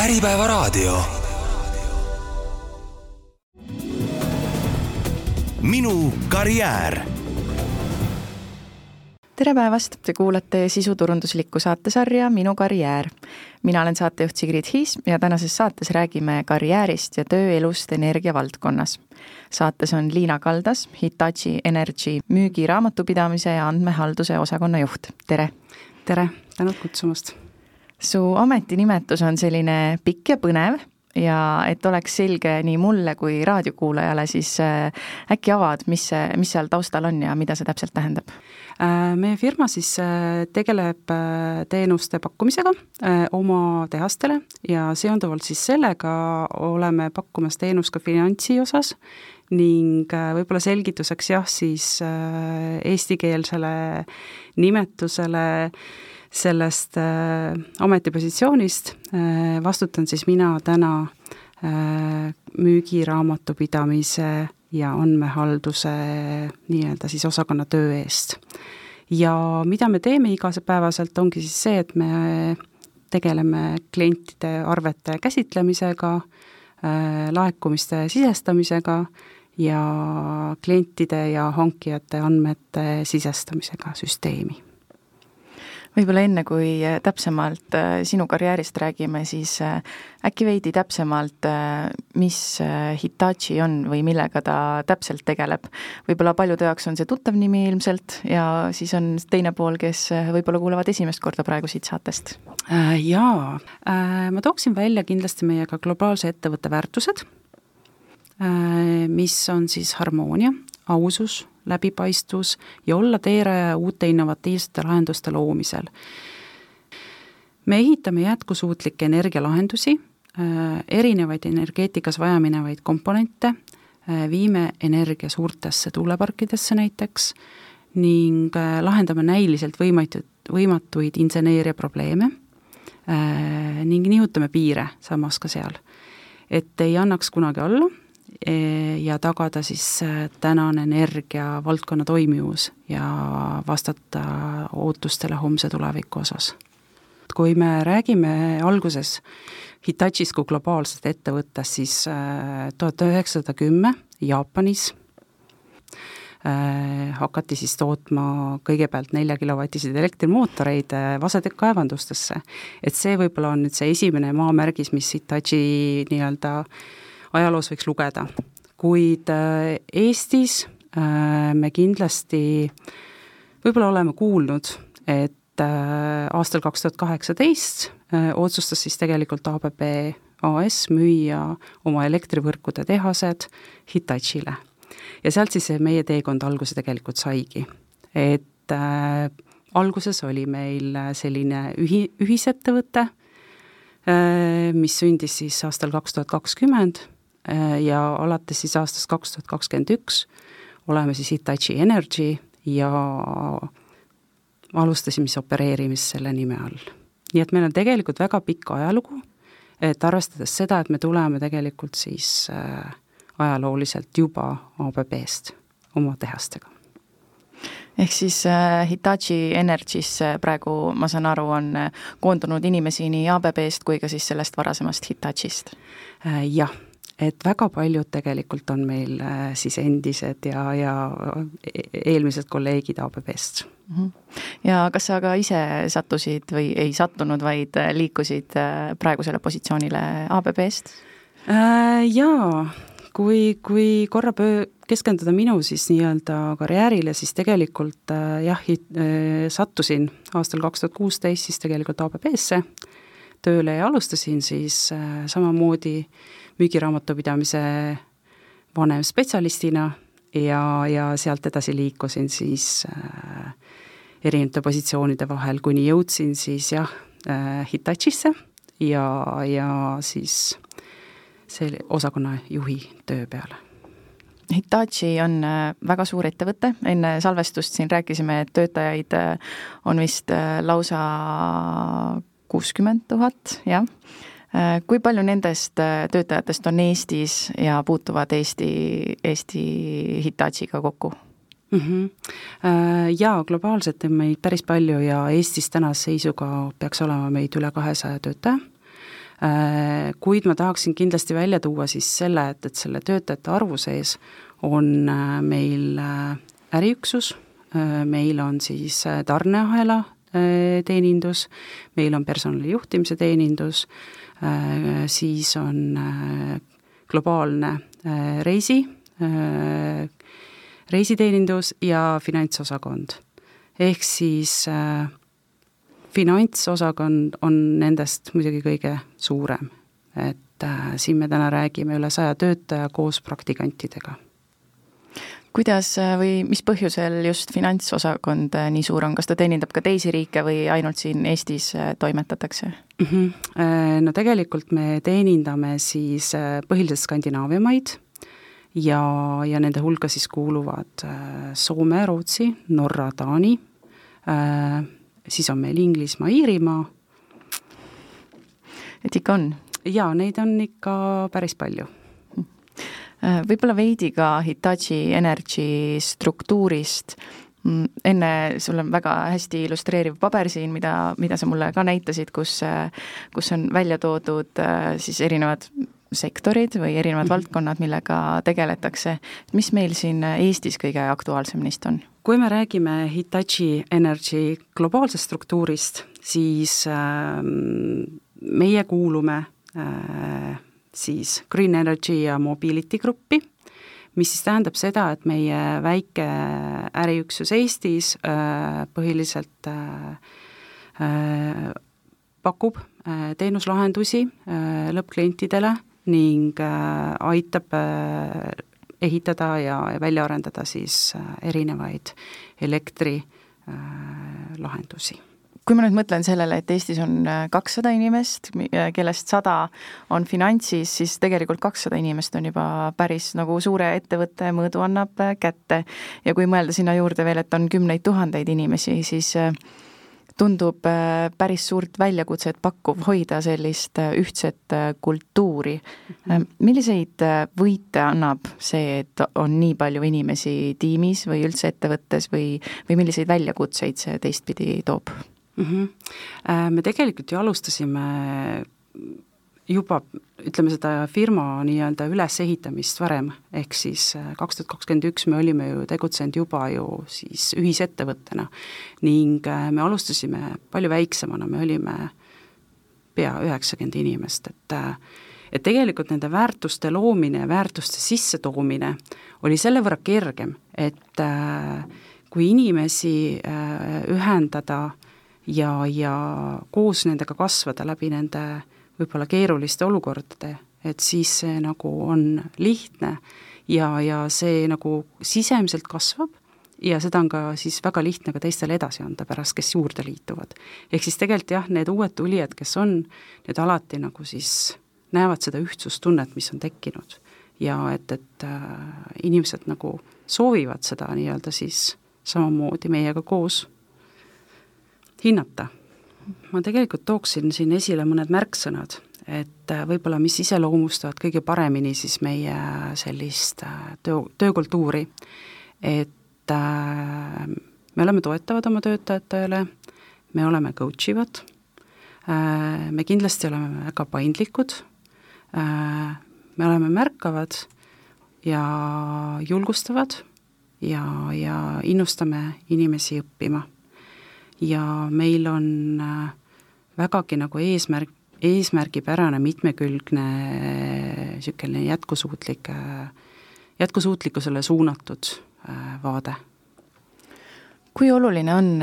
Äripäevaraadio. minu karjäär tere päevast, te kuulate sisuturunduslikku saatesarja Minu karjäär. mina olen saatejuht Sigrid Hiis ja tänases saates räägime karjäärist ja tööelust energia valdkonnas. saates on Liina Kaldas, Hitachi Energy müügi, raamatupidamise ja andmehalduse osakonna juht, tere! tere, tänud kutsumast! Su ametinimetus on selline pikk ja põnev ja et oleks selge nii mulle kui raadiokuulajale, siis äh, äkki avad, mis see, mis seal taustal on ja mida see täpselt tähendab? Äh, meie firma siis äh, tegeleb teenuste pakkumisega oma tehastele ja seonduvalt siis sellega oleme pakkumas teenust ka finantsi osas ning võib-olla selgituseks jah, siis eestikeelsele nimetusele äh, sellest äh, ametipositsioonist äh, vastutan siis mina täna äh, müügiraamatupidamise ja andmehalduse nii-öelda siis osakonna töö eest. ja mida me teeme igapäevaselt, ongi siis see, et me tegeleme klientide arvete käsitlemisega äh,, laekumiste sisestamisega ja klientide ja hankijate andmete sisestamisega süsteemi võib-olla enne, kui äh, täpsemalt äh, sinu karjäärist räägime, siis äh, äkki veidi täpsemalt, mis Hitachi on või millega ta täpselt tegeleb. võib-olla paljude jaoks on see tuttav nimi ilmselt ja siis on teine pool, kes võib-olla kuulevad esimest korda praegu siit saatest. Jaa, ma tooksin välja kindlasti meie ka globaalse ettevõtte väärtused, mis on siis harmoonia, ausus, läbipaistvus ja olla teerajaja uute innovatiivsete lahenduste loomisel. me ehitame jätkusuutlikke energialahendusi, äh, erinevaid energeetikas vajaminevaid komponente, äh, viime energia suurtesse tuuleparkidesse näiteks ning äh, lahendame näiliselt võimatuid, võimatuid inseneeria probleeme ning nihutame piire samas ka seal. et ei annaks kunagi olla E, ja tagada siis äh, tänane energia valdkonna toimivus ja vastata ootustele homse tuleviku osas. kui me räägime alguses Hitachist kui globaalsest ettevõttest, siis äh, tuhat üheksasada kümme Jaapanis hakati siis tootma kõigepealt neljakilovatiseid elektrimootoreid vasetekaevandustesse. et see võib-olla on nüüd see esimene maamärgis, mis Hitachi nii-öelda äh, ajaloos võiks lugeda. kuid äh, Eestis äh, me kindlasti võib-olla oleme kuulnud, et äh, aastal kaks tuhat kaheksateist otsustas siis tegelikult ABB AS müüa oma elektrivõrkude tehased Hitachile. ja sealt siis meie teekond alguse tegelikult saigi. et äh, alguses oli meil selline ühi-, ühisettevõte mis sündis siis aastal kaks tuhat kakskümmend ja alates siis aastast kaks tuhat kakskümmend üks oleme siis Hitachi Energy ja alustasime siis opereerimist selle nime all. nii et meil on tegelikult väga pikk ajalugu, et arvestades seda, et me tuleme tegelikult siis äh, ajalooliselt juba ABB-st oma tehastega ehk siis äh, Hitachi Energy'sse praegu, ma saan aru, on äh, koondunud inimesi nii ABB-st kui ka siis sellest varasemast Hitachist äh,? Jah et väga paljud tegelikult on meil äh, siis endised ja, ja e-, eelmised kolleegid ABB-st. -hmm. ja kas sa ka ise sattusid või ei sattunud, vaid äh, liikusid äh, praegusele positsioonile ABB-st äh,? Jaa, kui, kui korra pöö-, keskenduda minu siis nii-öelda karjäärile, siis tegelikult äh, jah, sattusin aastal kaks tuhat kuusteist siis tegelikult ABB-sse tööle ja alustasin siis äh, samamoodi äh, müügiraamatupidamise vanemspetsialistina ja, ja sealt edasi liikusin siis äh, erinevate positsioonide vahel, kuni jõudsin siis jah äh,, Hitachisse ja, ja siis see osakonna juhi töö peale. Hitachi on äh, väga suur ettevõte, enne salvestust siin rääkisime, et töötajaid äh, on vist äh, lausa kuuskümmend tuhat, jah kui palju nendest äh, töötajatest on Eestis ja puutuvad Eesti, Eesti Hitachiga kokku? mm. -hmm. Jaa, globaalselt on meid päris palju ja Eestis tänase seisuga peaks olema meid üle kahesaja töötaja. Kuid ma tahaksin kindlasti välja tuua siis selle, et, et selle töötajate arvu sees on meil äriüksus, meil on siis tarneahela teenindus, meil on personali juhtimise teenindus, siis on globaalne reisi, reisiteenindus ja finantsosakond. ehk siis äh, finantsosakond on nendest muidugi kõige suurem, et äh, siin me täna räägime üle saja töötaja koos praktikantidega. Kuidas äh, või mis põhjusel just finantsosakond äh, nii suur on, kas ta teenindab ka teisi riike või ainult siin Eestis äh, toimetatakse mm? -hmm. No tegelikult me teenindame siis põhiliselt Skandinaavia maid ja, ja nende hulka siis kuuluvad Soome, Rootsi, Norra, Taani siis on meil Inglismaa, Iirimaa. et ikka on? jaa, neid on ikka päris palju. Äh, võib-olla veidi ka Hitachi Energy struktuurist mm, enne, sul on väga hästi illustreeriv paber siin, mida, mida sa mulle ka näitasid, kus, kus on välja toodud äh, siis erinevad sektorid või erinevad mm -hmm. valdkonnad, millega tegeletakse. mis meil siin Eestis kõige aktuaalsem neist on? kui me räägime Hitachi Energy globaalsest struktuurist, siis äh, meie kuulume äh, siis Green Energy ja Mobility gruppi, mis siis tähendab seda, et meie väike äriüksus Eestis äh, põhiliselt äh, äh, pakub teenuslahendusi lõppklientidele ning aitab ehitada ja välja arendada siis erinevaid elektrilahendusi kui ma nüüd mõtlen sellele, et Eestis on kakssada inimest, kellest sada on finantsis, siis tegelikult kakssada inimest on juba päris nagu suure ettevõtte mõõdu annab kätte. ja kui mõelda sinna juurde veel, et on kümneid tuhandeid inimesi, siis tundub äh, päris suurt väljakutset pakkuv hoida sellist äh, ühtset äh, kultuuri. Mhm. milliseid võite annab see, et on nii palju inimesi tiimis või üldse ettevõttes või, või milliseid väljakutseid see teistpidi toob mm? -hmm. Me tegelikult ju alustasime juba ütleme, seda firma nii-öelda ülesehitamist varem, ehk siis äh, kaks tuhat kakskümmend üks me olime ju tegutsenud juba ju siis ühisettevõttena ning äh, me alustasime palju väiksemana, me olime pea üheksakümmend inimest, et äh, et tegelikult nende väärtuste loomine ja väärtuste sissetoomine oli selle võrra kergem, et kui inimesi ühendada ja, ja koos nendega kasvada läbi nende võib-olla keeruliste olukordade, et siis see nagu on lihtne ja, ja see nagu sisemiselt kasvab ja seda on ka siis väga lihtne ka teistele edasi anda pärast, kes juurde liituvad. ehk siis tegelikult jah, need uued tulijad, kes on, need alati nagu siis näevad seda ühtsustunnet, mis on tekkinud. ja et, et äh, inimesed nagu soovivad seda nii-öelda siis samamoodi meiega koos hinnata. Ma tegelikult tooksin siin esile mõned märksõnad, et äh, võib-olla mis iseloomustavad kõige paremini siis meie sellist äh, töö, töökultuuri, et äh, me oleme toetavad oma töötajatele, me oleme coach ivad äh,, me kindlasti oleme väga paindlikud äh,, me oleme märkavad ja julgustavad ja, ja innustame inimesi õppima ja meil on äh, vägagi nagu eesmärk, eesmärgipärane, mitmekülgne niisugune jätkusuutlik, äh, jätkusuutlikkusele suunatud äh, vaade. kui oluline on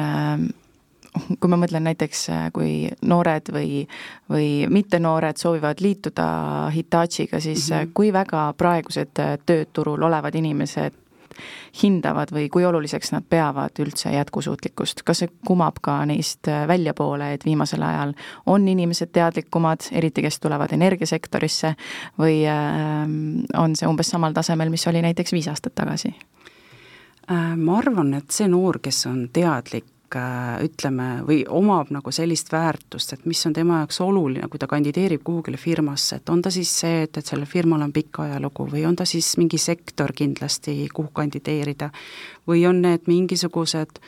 kui ma mõtlen näiteks, kui noored või, või mittenoored soovivad liituda Hitachiga, siis mm -hmm. kui väga praegused tööturul olevad inimesed hindavad või kui oluliseks nad peavad üldse jätkusuutlikkust, kas see kumab ka neist äh, väljapoole, et viimasel ajal on inimesed teadlikumad, eriti kes tulevad energiasektorisse, või ähm, on see umbes samal tasemel, mis oli näiteks viis aastat tagasi? Äh, ma arvan, et see noor, kes on teadlik ütleme, või omab nagu sellist väärtust, et mis on tema jaoks oluline, kui ta kandideerib kuhugile firmasse, et on ta siis see, et, et sellel firmal on pikk ajalugu või on ta siis mingi sektor kindlasti, kuhu kandideerida, või on need mingisugused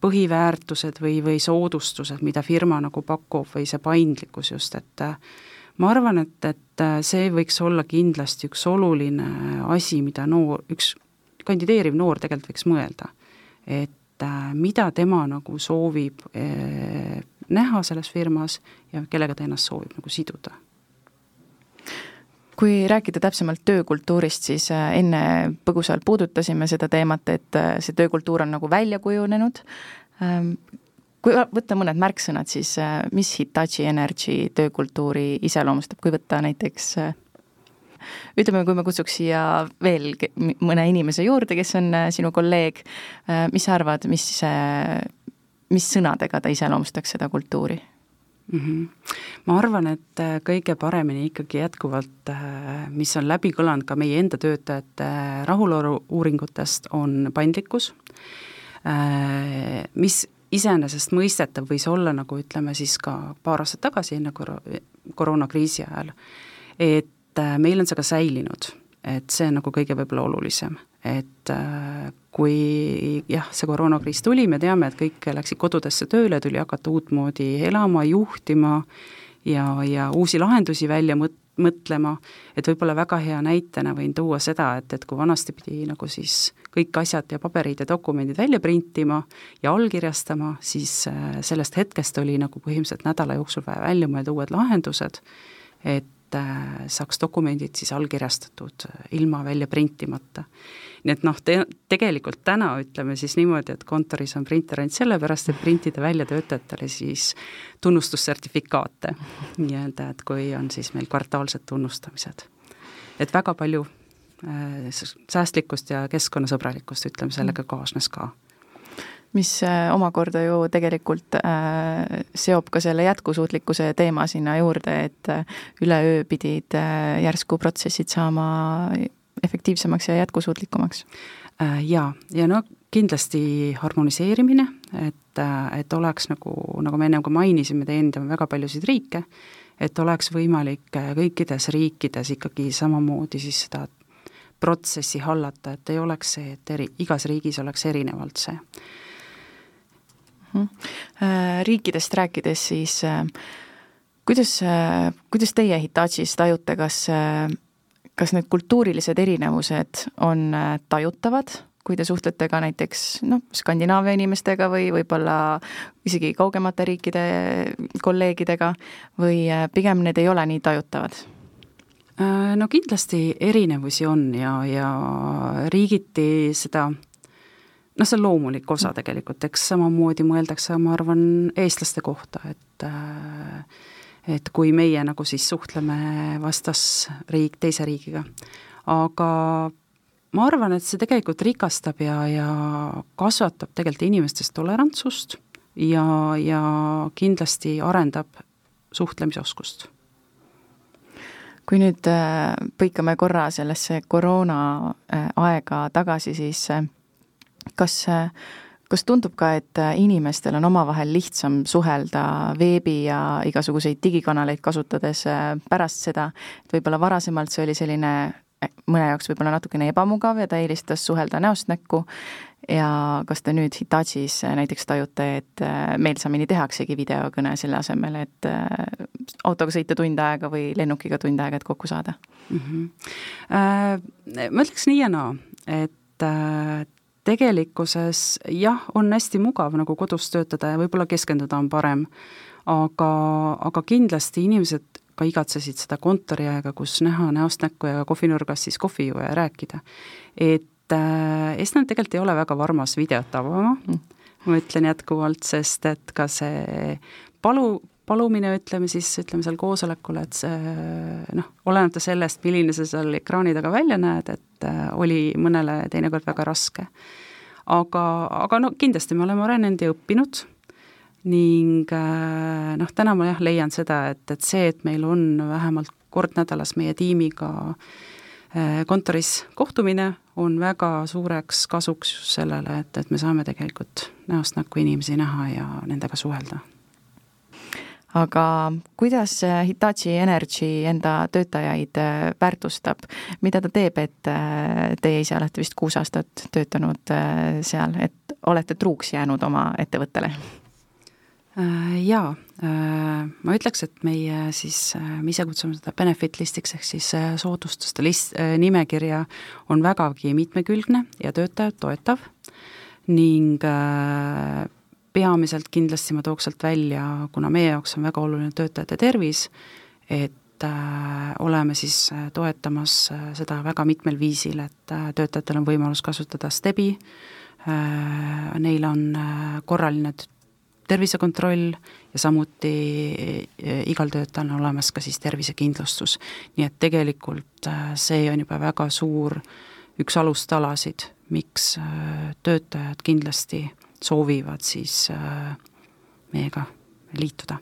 põhiväärtused või, või soodustused, mida firma nagu pakub või see paindlikkus just, et ma arvan, et, et see võiks olla kindlasti üks oluline asi, mida noor, üks kandideeriv noor tegelikult võiks mõelda. et mida tema nagu soovib eh, näha selles firmas ja kellega ta ennast soovib nagu siduda kui rääkida täpsemalt töökultuurist, siis äh, enne põgusalt puudutasime seda teemat, et äh, see töökultuur on nagu välja kujunenud. Ähm, kui võtta mõned märksõnad, siis äh, mis Hitachi Energy töökultuuri iseloomustab, kui võtta näiteks ütleme, kui me kutsuks siia veel mõne inimese juurde, kes on sinu kolleeg, mis sa arvad, mis, mis sõnadega ta iseloomustaks seda kultuuri? mm. -hmm. ma arvan, et äh, kõige paremini ikkagi jätkuvalt, äh, mis on läbi kõlanud ka meie enda töötajate äh, rahulolu uuringutest, on paindlikkus, mis iseenesestmõistetav võis olla, nagu ütleme siis ka paar aastat tagasi, enne kor-, koroonakriisi ajal, et meil on see ka säilinud, et see on nagu kõige võib-olla olulisem et äh, kui jah, see koroonakriis tuli, me teame, et kõik läksid kodudesse tööle, tuli hakata uutmoodi elama, juhtima ja, ja uusi lahendusi välja mõt-, mõtlema, et võib-olla väga hea näitena võin tuua seda, et, et kui vanasti pidi nagu siis kõik asjad ja paberid ja dokumendid välja printima ja allkirjastama, siis äh, sellest hetkest oli nagu põhimõtteliselt nädala jooksul vaja välja mõelda uued lahendused, et äh, saaks dokumendid siis allkirjastatud ilma välja printimata. Nii et noh, te-, tegelikult täna ütleme siis niimoodi, et kontoris on printer ainult sellepärast, et printida välja töötajatele siis tunnustussertifikaate. Nii-öelda, et kui on siis meil kvartaalsed tunnustamised. et väga palju äh, säästlikkust ja keskkonnasõbralikkust, ütleme, sellega kaasnes ka mis äh, omakorda ju tegelikult äh, seob ka selle jätkusuutlikkuse teema sinna juurde, et äh, üleöö pidid järsku protsessid saama efektiivsemaks ja jätkusuutlikumaks? Jaa, ja no kindlasti harmoniseerimine, et, et oleks nagu, nagu me ennem ka mainisime, teenindame väga paljusid riike, et oleks võimalik kõikides riikides ikkagi samamoodi siis seda protsessi hallata, et ei oleks see, et eri, igas riigis oleks erinevalt see. -hmm. Riikidest rääkides siis kuidas, kuidas teie Hitachis tajute, kas kas need kultuurilised erinevused on äh, tajutavad, kui te suhtlete ka näiteks noh, Skandinaavia inimestega või võib-olla isegi kaugemate riikide kolleegidega või äh, pigem need ei ole nii tajutavad? Äh, no kindlasti erinevusi on ja, ja riigiti seda noh, see on loomulik osa tegelikult, eks samamoodi mõeldakse, ma arvan, eestlaste kohta, et äh, et kui meie nagu siis suhtleme vastasriik teise riigiga. aga ma arvan, et see tegelikult rikastab ja, ja kasvatab tegelikult inimestes tolerantsust ja, ja kindlasti arendab suhtlemisoskust. kui nüüd äh, põikame korra sellesse koroona äh, aega tagasi, siis kas kas tundub ka, et äh, inimestel on omavahel lihtsam suhelda veebi ja igasuguseid digikanaleid kasutades äh, pärast seda, et võib-olla varasemalt see oli selline äh, mõne jaoks võib-olla natukene ebamugav ja ta eelistas suhelda näost näkku ja kas te nüüd Hitachis näiteks tajute, et meelsamini tehaksegi videokõne selle asemel, et autoga sõita tund aega või lennukiga tund aega, et kokku saada mm? -hmm. Äh, ma ütleks nii ja naa, et äh, tegelikkuses jah, on hästi mugav nagu kodus töötada ja võib-olla keskenduda on parem, aga, aga kindlasti inimesed ka igatsesid seda kontoriaega, kus näha näost näkku ja kohvinurgas siis kohvi juua ja rääkida. et äh, eestlane tegelikult ei ole väga varmas videot avama, ma ütlen jätkuvalt, sest et ka see palu, palumine, ütleme siis, ütleme seal koosolekul, et see noh, olenemata sellest, milline sa seal ekraani taga välja näed, et äh, oli mõnele teinekord väga raske. aga, aga no kindlasti me oleme arenenud ja õppinud ning äh, noh, täna ma jah, leian seda, et, et see, et meil on vähemalt kord nädalas meie tiimiga äh, kontoris kohtumine, on väga suureks kasuks just sellele, et, et me saame tegelikult näost näkku inimesi näha ja nendega suhelda aga kuidas Hitachi Energy enda töötajaid äh, väärtustab, mida ta teeb, et äh, teie ise olete vist kuus aastat töötanud äh, seal, et olete truuks jäänud oma ettevõttele? Jaa, ma ütleks, et meie siis, me ise kutsume seda benefit list'iks, ehk siis soodustuste list, nimekirja on vägagi mitmekülgne ja töötajat toetav ning peamiselt kindlasti ma tooks sealt välja, kuna meie jaoks on väga oluline töötajate tervis, et äh, oleme siis äh, toetamas äh, seda väga mitmel viisil, et töötajatel on võimalus kasutada Stebi neil on korraline tervisekontroll ja samuti igal töötajal on olemas ka siis tervisekindlustus. nii et tegelikult see on juba väga suur üks alustalasid, miks töötajad kindlasti soovivad siis äh, meiega liituda.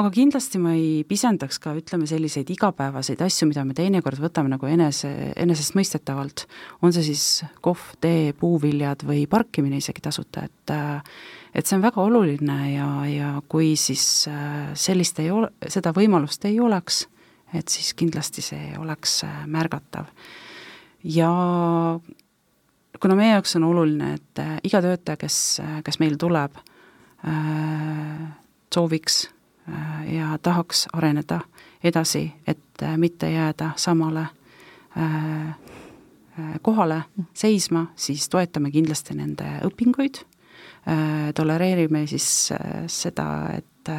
aga kindlasti ma ei pisendaks ka, ütleme, selliseid igapäevaseid asju, mida me teinekord võtame nagu enese, enesestmõistetavalt, on see siis kohv, tee, puuviljad või parkimine isegi tasuta, et äh, et see on väga oluline ja, ja kui siis äh, sellist ei ole, seda võimalust ei oleks, et siis kindlasti see oleks märgatav. ja kuna meie jaoks on oluline, et äh, iga töötaja, kes, äh, kes meil tuleb, äh, sooviks ja tahaks areneda edasi, et mitte jääda samale kohale seisma, siis toetame kindlasti nende õpinguid, tolereerime siis seda, et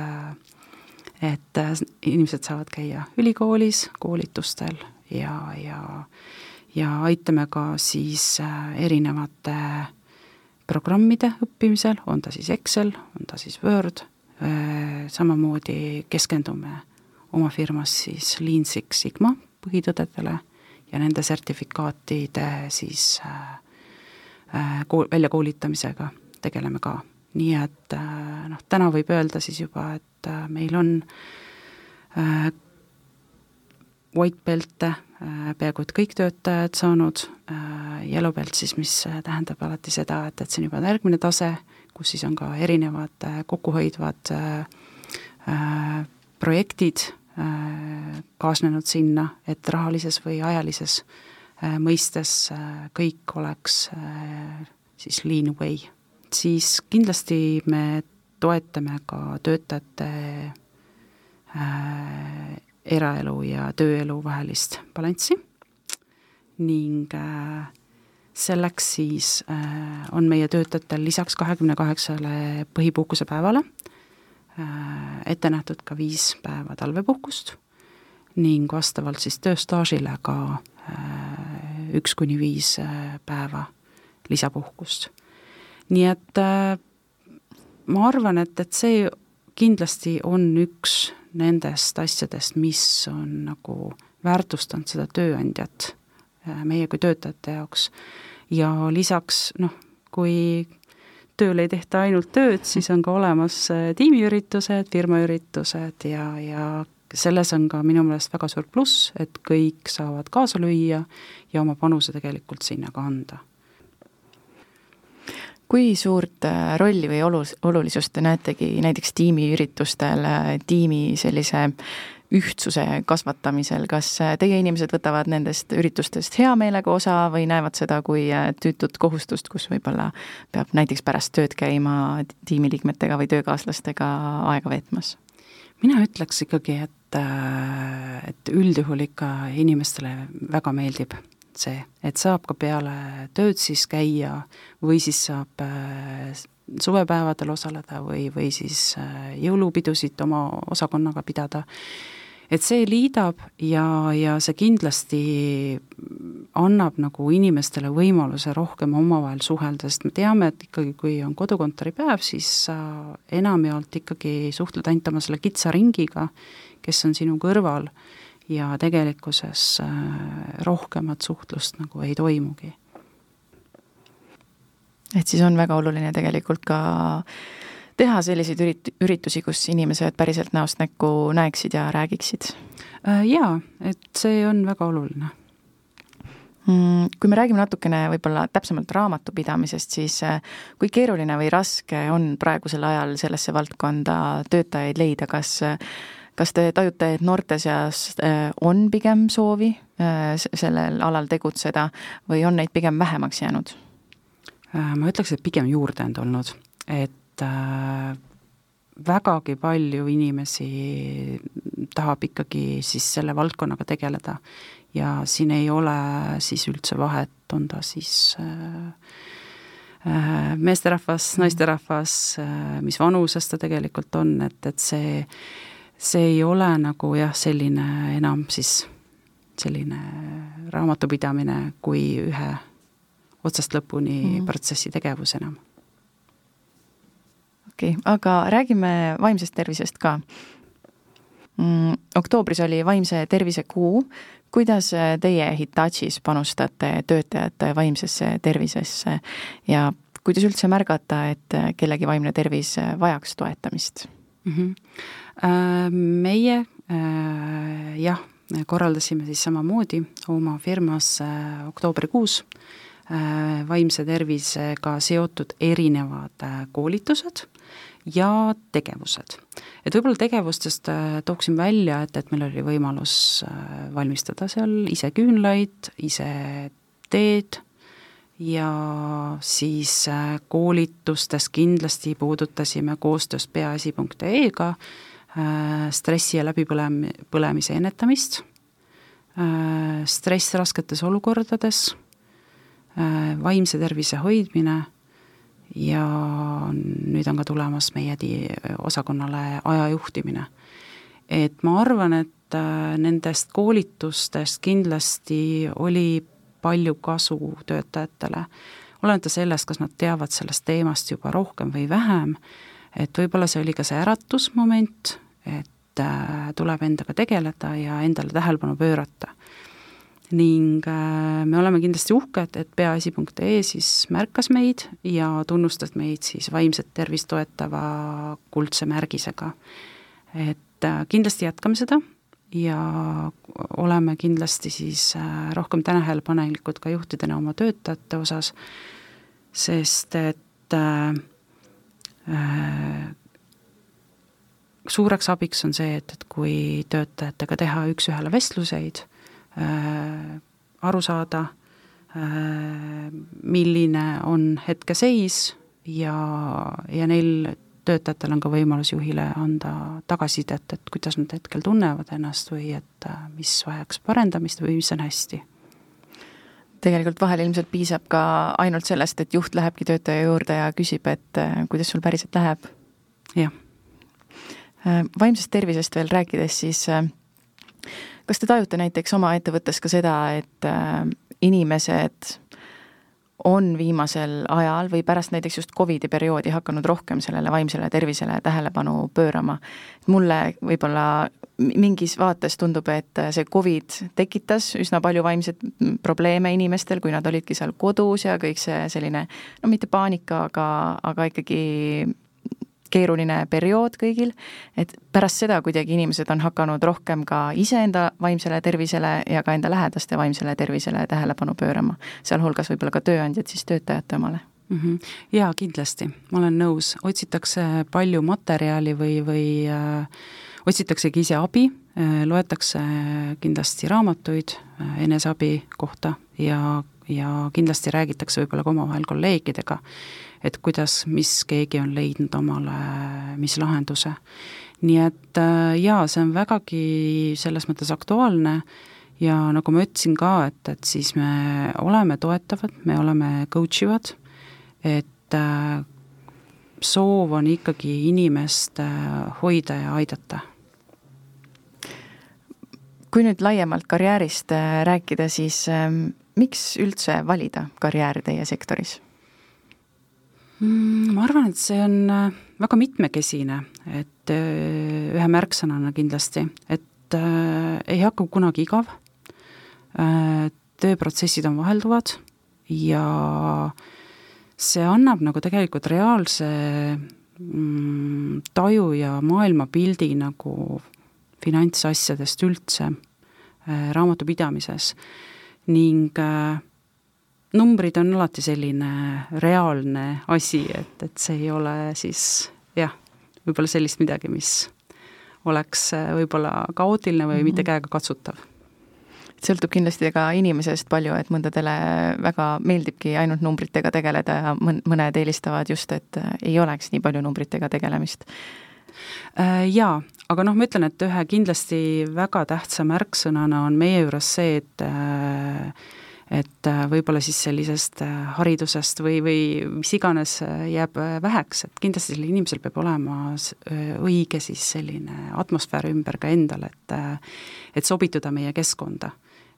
et inimesed saavad käia ülikoolis, koolitustel ja, ja ja aitame ka siis äh, erinevate programmide õppimisel, on ta siis Excel, on ta siis Word, äh, samamoodi keskendume oma firmas siis Lean Six Sigma põhitõdedele ja nende sertifikaatide siis äh, kool, väljakoolitamisega tegeleme ka. nii et noh, täna võib öelda siis juba, et meil on white belt'e peaaegu et kõik töötajad saanud, äh, yellow belt siis, mis tähendab alati seda, et, et see on juba järgmine tase, kus siis on ka erinevad äh, kokkuhoidvad projektid kaasnenud sinna, et rahalises või ajalises mõistes kõik oleks siis lean way. siis kindlasti me toetame ka töötajate eraelu ja tööelu vahelist balanssi ning äh, selleks siis äh, on meie töötajatel lisaks kahekümne kaheksale põhipuhkusepäevale äh, ette nähtud ka viis päeva talvepuhkust ning vastavalt siis tööstaažile ka üks kuni viis päeva lisapuhkust. nii et ma arvan, et, et see kindlasti on üks nendest asjadest, mis on nagu väärtustanud seda tööandjat äh, meie kui töötajate jaoks. ja lisaks noh, kui tööl ei tehta ainult tööd, siis on ka olemas äh, tiimiüritused, firmaüritused ja, ja selles on ka minu meelest väga suur pluss, et kõik saavad kaasa lüüa ja oma panuse tegelikult sinna ka anda kui suurt äh, rolli või olus, olulisust te näetegi näiteks tiimiüritustel, äh, tiimi sellise ühtsuse kasvatamisel, kas äh, teie inimesed võtavad nendest üritustest hea meelega osa või näevad seda kui tüütut kohustust, kus võib-olla peab näiteks pärast tööd käima tiimiliikmetega või töökaaslastega aega veetmas? mina ütleks ikkagi, et, et üldjuhul ikka inimestele väga meeldib see, et saab ka peale tööd siis käia või siis saab äh, suvepäevadel osaleda või, või siis äh, jõulupidusid oma osakonnaga pidada. et see liidab ja, ja see kindlasti annab nagu inimestele võimaluse rohkem omavahel suhelda, sest me teame, et ikkagi kui on kodukontori päev, siis sa enamjaolt ikkagi suhtled ainult oma selle kitsa ringiga, kes on sinu kõrval ja tegelikkuses äh, rohkemat suhtlust nagu ei toimugi. et siis on väga oluline tegelikult ka teha selliseid ürit-, üritusi, kus inimesed päriselt näost näkku näeksid ja räägiksid? Äh, jaa, et see on väga oluline mm, kui me räägime natukene võib-olla täpsemalt raamatupidamisest, siis äh, kui keeruline või raske on praegusel ajal sellesse valdkonda töötajaid leida, kas kas te tajute, et noorte seas äh, on pigem soovi äh, sellel alal tegutseda või on neid pigem vähemaks jäänud? ma ütleks, et pigem juurde on tulnud, et äh, vägagi palju inimesi tahab ikkagi siis selle valdkonnaga tegeleda ja siin ei ole siis üldse vahet, on ta siis äh, äh meesterahvas, naisterahvas äh,, mis vanuses ta tegelikult on, et, et see, see ei ole nagu jah, selline enam siis selline raamatupidamine kui ühe otsast lõpuni mm -hmm. protsessi tegevus enam okei okay,, aga räägime vaimsest tervisest ka mm,. oktoobris oli vaimse tervise kuu, kuidas teie Hitachis panustate töötajate vaimsesse tervisesse ja kuidas üldse märgata, et kellegi vaimne tervis vajaks toetamist mm? -hmm. Meie äh, jah, korraldasime siis samamoodi oma firmas äh, oktoobrikuus vaimse tervisega seotud erinevad koolitused ja tegevused. et võib-olla tegevustest tooksin välja, et, et meil oli võimalus valmistada seal ise küünlaid, ise teed ja siis äh, koolitustes kindlasti puudutasime koostöös peaasi.ee-ga stressi ja läbipõlem-, põlemise ennetamist, stress rasketes olukordades, vaimse tervise hoidmine ja nüüd on ka tulemas meie di-, osakonnale aja juhtimine. et ma arvan, et äh, nendest koolitustest kindlasti oli palju kasu töötajatele, olenemata sellest, kas nad teavad sellest teemast juba rohkem või vähem, et võib-olla see oli ka see äratusmoment, et äh, tuleb endaga tegeleda ja endale tähelepanu pöörata. Ning äh, me oleme kindlasti uhked, et peaasi.ee siis märkas meid ja tunnustas meid siis vaimset tervist toetava kuldse märgisega. et äh, kindlasti jätkame seda ja oleme kindlasti siis äh, rohkem tähelepanelikud ka juhtidena oma töötajate osas, sest et äh, suureks abiks on see, et, et kui töötajatega teha üks-ühele vestluseid Äh, aru saada, äh, milline on hetkeseis ja, ja neil töötajatel on ka võimalus juhile anda tagasisidet, et kuidas nad hetkel tunnevad ennast või et äh, mis vajaks parendamist või mis on hästi tegelikult vahel ilmselt piisab ka ainult sellest, et juht lähebki töötaja juurde ja küsib, et kuidas sul päriselt läheb. jah. vaimsest tervisest veel rääkides, siis kas te tajute näiteks oma ettevõttes ka seda, et äh, inimesed on viimasel ajal või pärast näiteks just Covidi perioodi hakanud rohkem sellele vaimsele tervisele tähelepanu pöörama. mulle võib-olla mingis vaates tundub, et see Covid tekitas üsna palju vaimseid probleeme inimestel, kui nad olidki seal kodus ja kõik see selline no mitte paanika, aga, aga ikkagi keeruline periood kõigil, et pärast seda kuidagi inimesed on hakanud rohkem ka iseenda vaimsele tervisele ja ka enda lähedaste vaimsele tervisele tähelepanu pöörama, sealhulgas võib-olla ka tööandjad siis töötajate omale. Mm. -hmm. Jaa, kindlasti, ma olen nõus, otsitakse palju materjali või, või äh, otsitaksegi ise abi äh,, loetakse kindlasti raamatuid äh, eneseabi kohta ja, ja kindlasti räägitakse võib-olla ka omavahel kolleegidega et kuidas, mis keegi on leidnud omale, mis lahenduse. nii et äh, jaa, see on vägagi selles mõttes aktuaalne ja nagu ma ütlesin ka, et, et siis me oleme toetavad, me oleme coach ivad, et äh, soov on ikkagi inimest äh, hoida ja aidata kui nüüd laiemalt karjäärist rääkida, siis ähm, miks üldse valida karjääri teie sektoris? Mm, ma arvan, et see on äh, väga mitmekesine, et äh, ühe märksõnana kindlasti, et äh, ei hakka kunagi igav äh,, tööprotsessid on vahelduvad ja see annab nagu tegelikult reaalse mm, taju ja maailmapildi nagu finantsasjadest üldse äh, raamatupidamises ning äh, numbrid on alati selline reaalne asi, et, et see ei ole siis jah, võib-olla sellist midagi, mis oleks äh, võib-olla kaootiline või mm -hmm. mitte käega katsutav sõltub kindlasti ka inimesest palju, et mõndadele väga meeldibki ainult numbritega tegeleda ja mõn-, mõned eelistavad just, et ei oleks nii palju numbritega tegelemist. Äh, jaa, aga noh, ma ütlen, et ühe kindlasti väga tähtsa märksõnana on meie juures see, et äh, et äh, võib-olla siis sellisest haridusest või, või mis iganes jääb väheks, et kindlasti sellel inimesel peab olema õige siis selline atmosfäär ümber ka endal, et et sobituda meie keskkonda.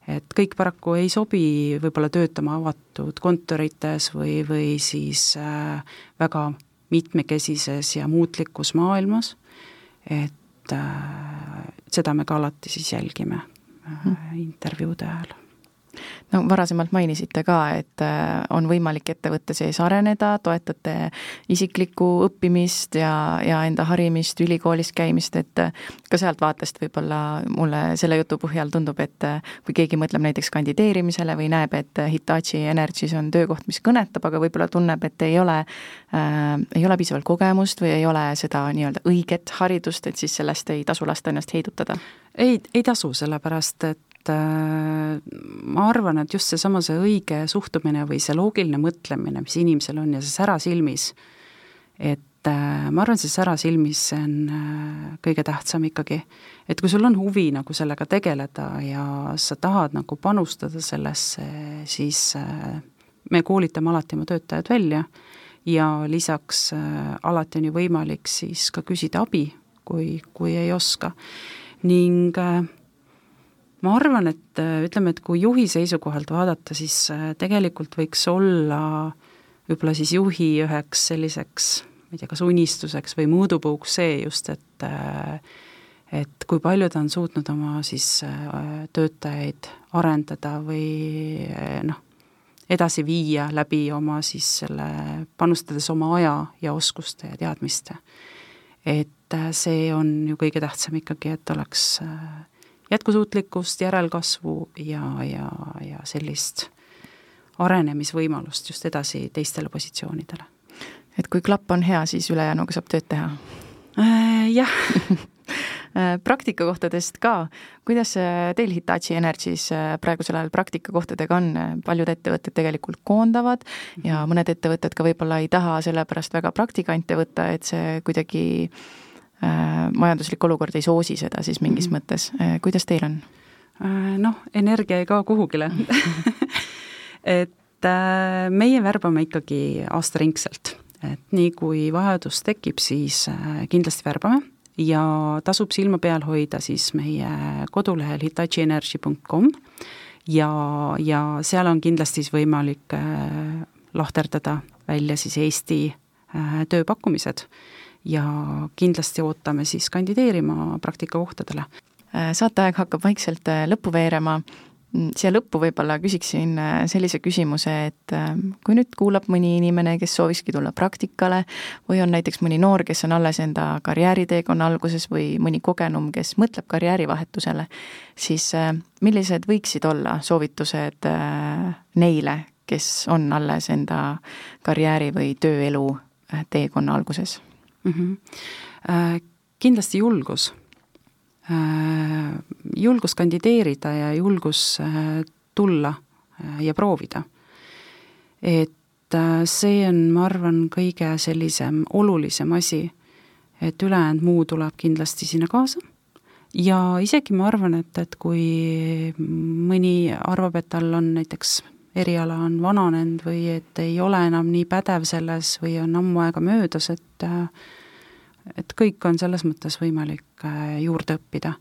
Et kõik paraku ei sobi võib-olla töötama avatud kontorites või, või siis äh, väga mitmekesises ja muutlikus maailmas, et äh, seda me ka alati siis jälgime äh, intervjuude ajal no varasemalt mainisite ka, et äh, on võimalik ettevõtte sees areneda, toetate isiklikku õppimist ja, ja enda harimist, ülikoolis käimist, et äh, ka sealt vaatest võib-olla mulle selle jutu põhjal tundub, et äh, kui keegi mõtleb näiteks kandideerimisele või näeb, et Hitachi Energys on töökoht, mis kõnetab, aga võib-olla tunneb, et ei ole äh,, ei ole piisavalt kogemust või ei ole seda nii-öelda õiget haridust, et siis sellest ei tasu lasta ennast heidutada? ei, ei tasu, sellepärast et et äh, ma arvan, et just seesama, see õige suhtumine või see loogiline mõtlemine, mis inimesel on ja see sära silmis, et äh, ma arvan, see sära silmis, see on äh, kõige tähtsam ikkagi. et kui sul on huvi nagu sellega tegeleda ja sa tahad nagu panustada sellesse, siis me koolitame alati oma töötajad välja ja lisaks alati on ju võimalik siis ka küsida abi, kui, kui ei oska. ning äh, ma arvan, et äh, ütleme, et kui juhi seisukohalt vaadata, siis äh, tegelikult võiks olla võib-olla siis juhi üheks selliseks, ma ei tea, kas unistuseks või mõõdupuuks see just, et äh, et kui palju ta on suutnud oma siis töötajaid arendada või noh, edasi viia läbi oma siis selle, panustades oma aja ja oskuste ja teadmiste. et see on ju kõige tähtsam ikkagi, et oleks äh, jätkusuutlikkust, järelkasvu ja, ja, ja sellist arenemisvõimalust just edasi teistele positsioonidele. et kui klapp on hea, siis ülejäänuga saab tööd teha äh,? Jah äh, praktikakohtadest ka, kuidas teil Hitachi Energys äh, praegusel ajal praktikakohtadega on, paljud ettevõtted tegelikult koondavad ja mhm. mõned ettevõtted ka võib-olla ei taha sellepärast väga praktikante võtta, et see kuidagi äh, Äh, majanduslik olukord ei soosi seda siis mingis mm -hmm. mõttes, äh, kuidas teil on? Äh, noh, energia ei kao kuhugile. Et meie värbame ikkagi aastaringselt, et nii kui vajadus tekib, siis kindlasti värbame. Ja tasub silma peal hoida siis meie kodulehel hitachienergy.com ja, ja seal on kindlasti siis võimalik lahterdada välja siis Eesti tööpakkumised ja kindlasti ootame siis kandideerima praktikakohtadele. saateaeg hakkab vaikselt äh, lõppu veerema, mm, siia lõppu võib-olla küsiksin äh, sellise küsimuse, et äh, kui nüüd kuulab mõni inimene, kes soovikski tulla praktikale või on näiteks mõni noor, kes on alles enda karjääriteekonna alguses või mõni kogenum, kes mõtleb karjäärivahetusele, siis millised võiksid olla soovitused neile, kes on alles enda karjääri või tööelu teekonna alguses? Mm. -hmm. Kindlasti julgus. Äh, julgus kandideerida ja julgus äh, tulla ja proovida. et see on, ma arvan, kõige sellisem olulisem asi, et ülejäänud muu tuleb kindlasti sinna kaasa ja isegi ma arvan, et, et kui mõni arvab, et tal on näiteks eriala on vananenud või et ei ole enam nii pädev selles või on ammu aega möödas, et et kõik on selles mõttes võimalik äh, juurde õppida.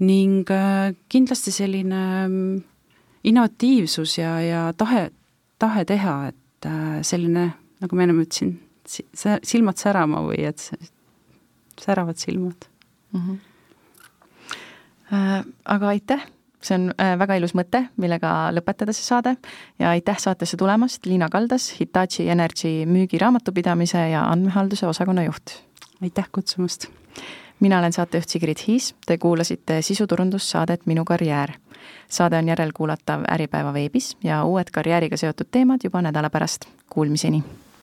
ning äh, kindlasti selline mm, innovatiivsus ja, ja tahe, tahe teha, et äh, selline, nagu ma ennem ütlesin, silmad särama või et säravad silmad mm. -hmm. Aga aitäh see on äh, väga ilus mõte, millega lõpetada see saade ja aitäh saatesse tulemast, Liina Kaldas, Hitachi Energy müügiraamatupidamise ja andmehalduse osakonna juht. aitäh kutsumast! mina olen saatejuht Sigrid Hiis, te kuulasite sisuturundussaadet Minu karjäär. saade on järelkuulatav Äripäeva veebis ja uued karjääriga seotud teemad juba nädala pärast. Kuulmiseni!